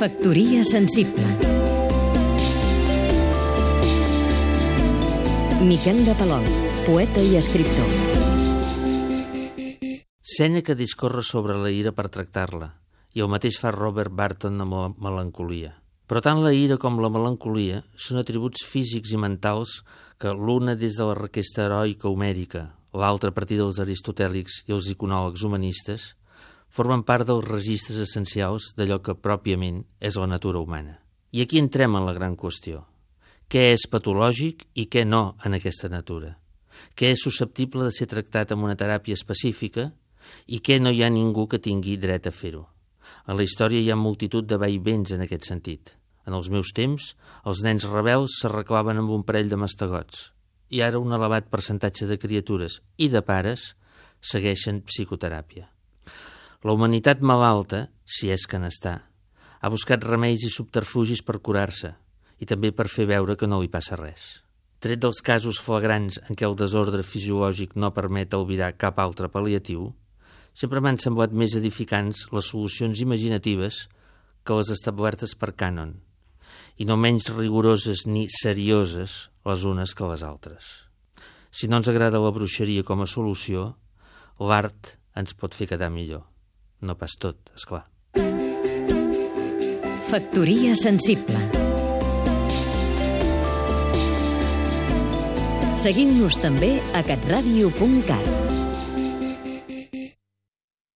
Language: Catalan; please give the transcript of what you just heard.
Factoria sensible Miquel de Palol, poeta i escriptor Sèneca discorre sobre la ira per tractar-la, i el mateix fa Robert Barton amb la melancolia. Però tant la ira com la melancolia són atributs físics i mentals que l'una des de la requesta heroica homèrica, l'altra a partir dels aristotèlics i els iconòlegs humanistes, formen part dels registres essencials d'allò que pròpiament és la natura humana. I aquí entrem en la gran qüestió. Què és patològic i què no en aquesta natura? Què és susceptible de ser tractat amb una teràpia específica i què no hi ha ningú que tingui dret a fer-ho? A la història hi ha multitud de vaivents en aquest sentit. En els meus temps, els nens rebels s'arreglaven amb un parell de mastegots i ara un elevat percentatge de criatures i de pares segueixen psicoteràpia. La humanitat malalta, si és que n'està, ha buscat remeis i subterfugis per curar-se i també per fer veure que no li passa res. Tret dels casos flagrants en què el desordre fisiològic no permet albirar cap altre pal·liatiu, sempre m'han semblat més edificants les solucions imaginatives que les establertes per cànon, i no menys rigoroses ni serioses les unes que les altres. Si no ens agrada la bruixeria com a solució, l'art ens pot fer quedar millor. No pas tot, és clar. Factoria sensible Seguim-nos també a catradio.cat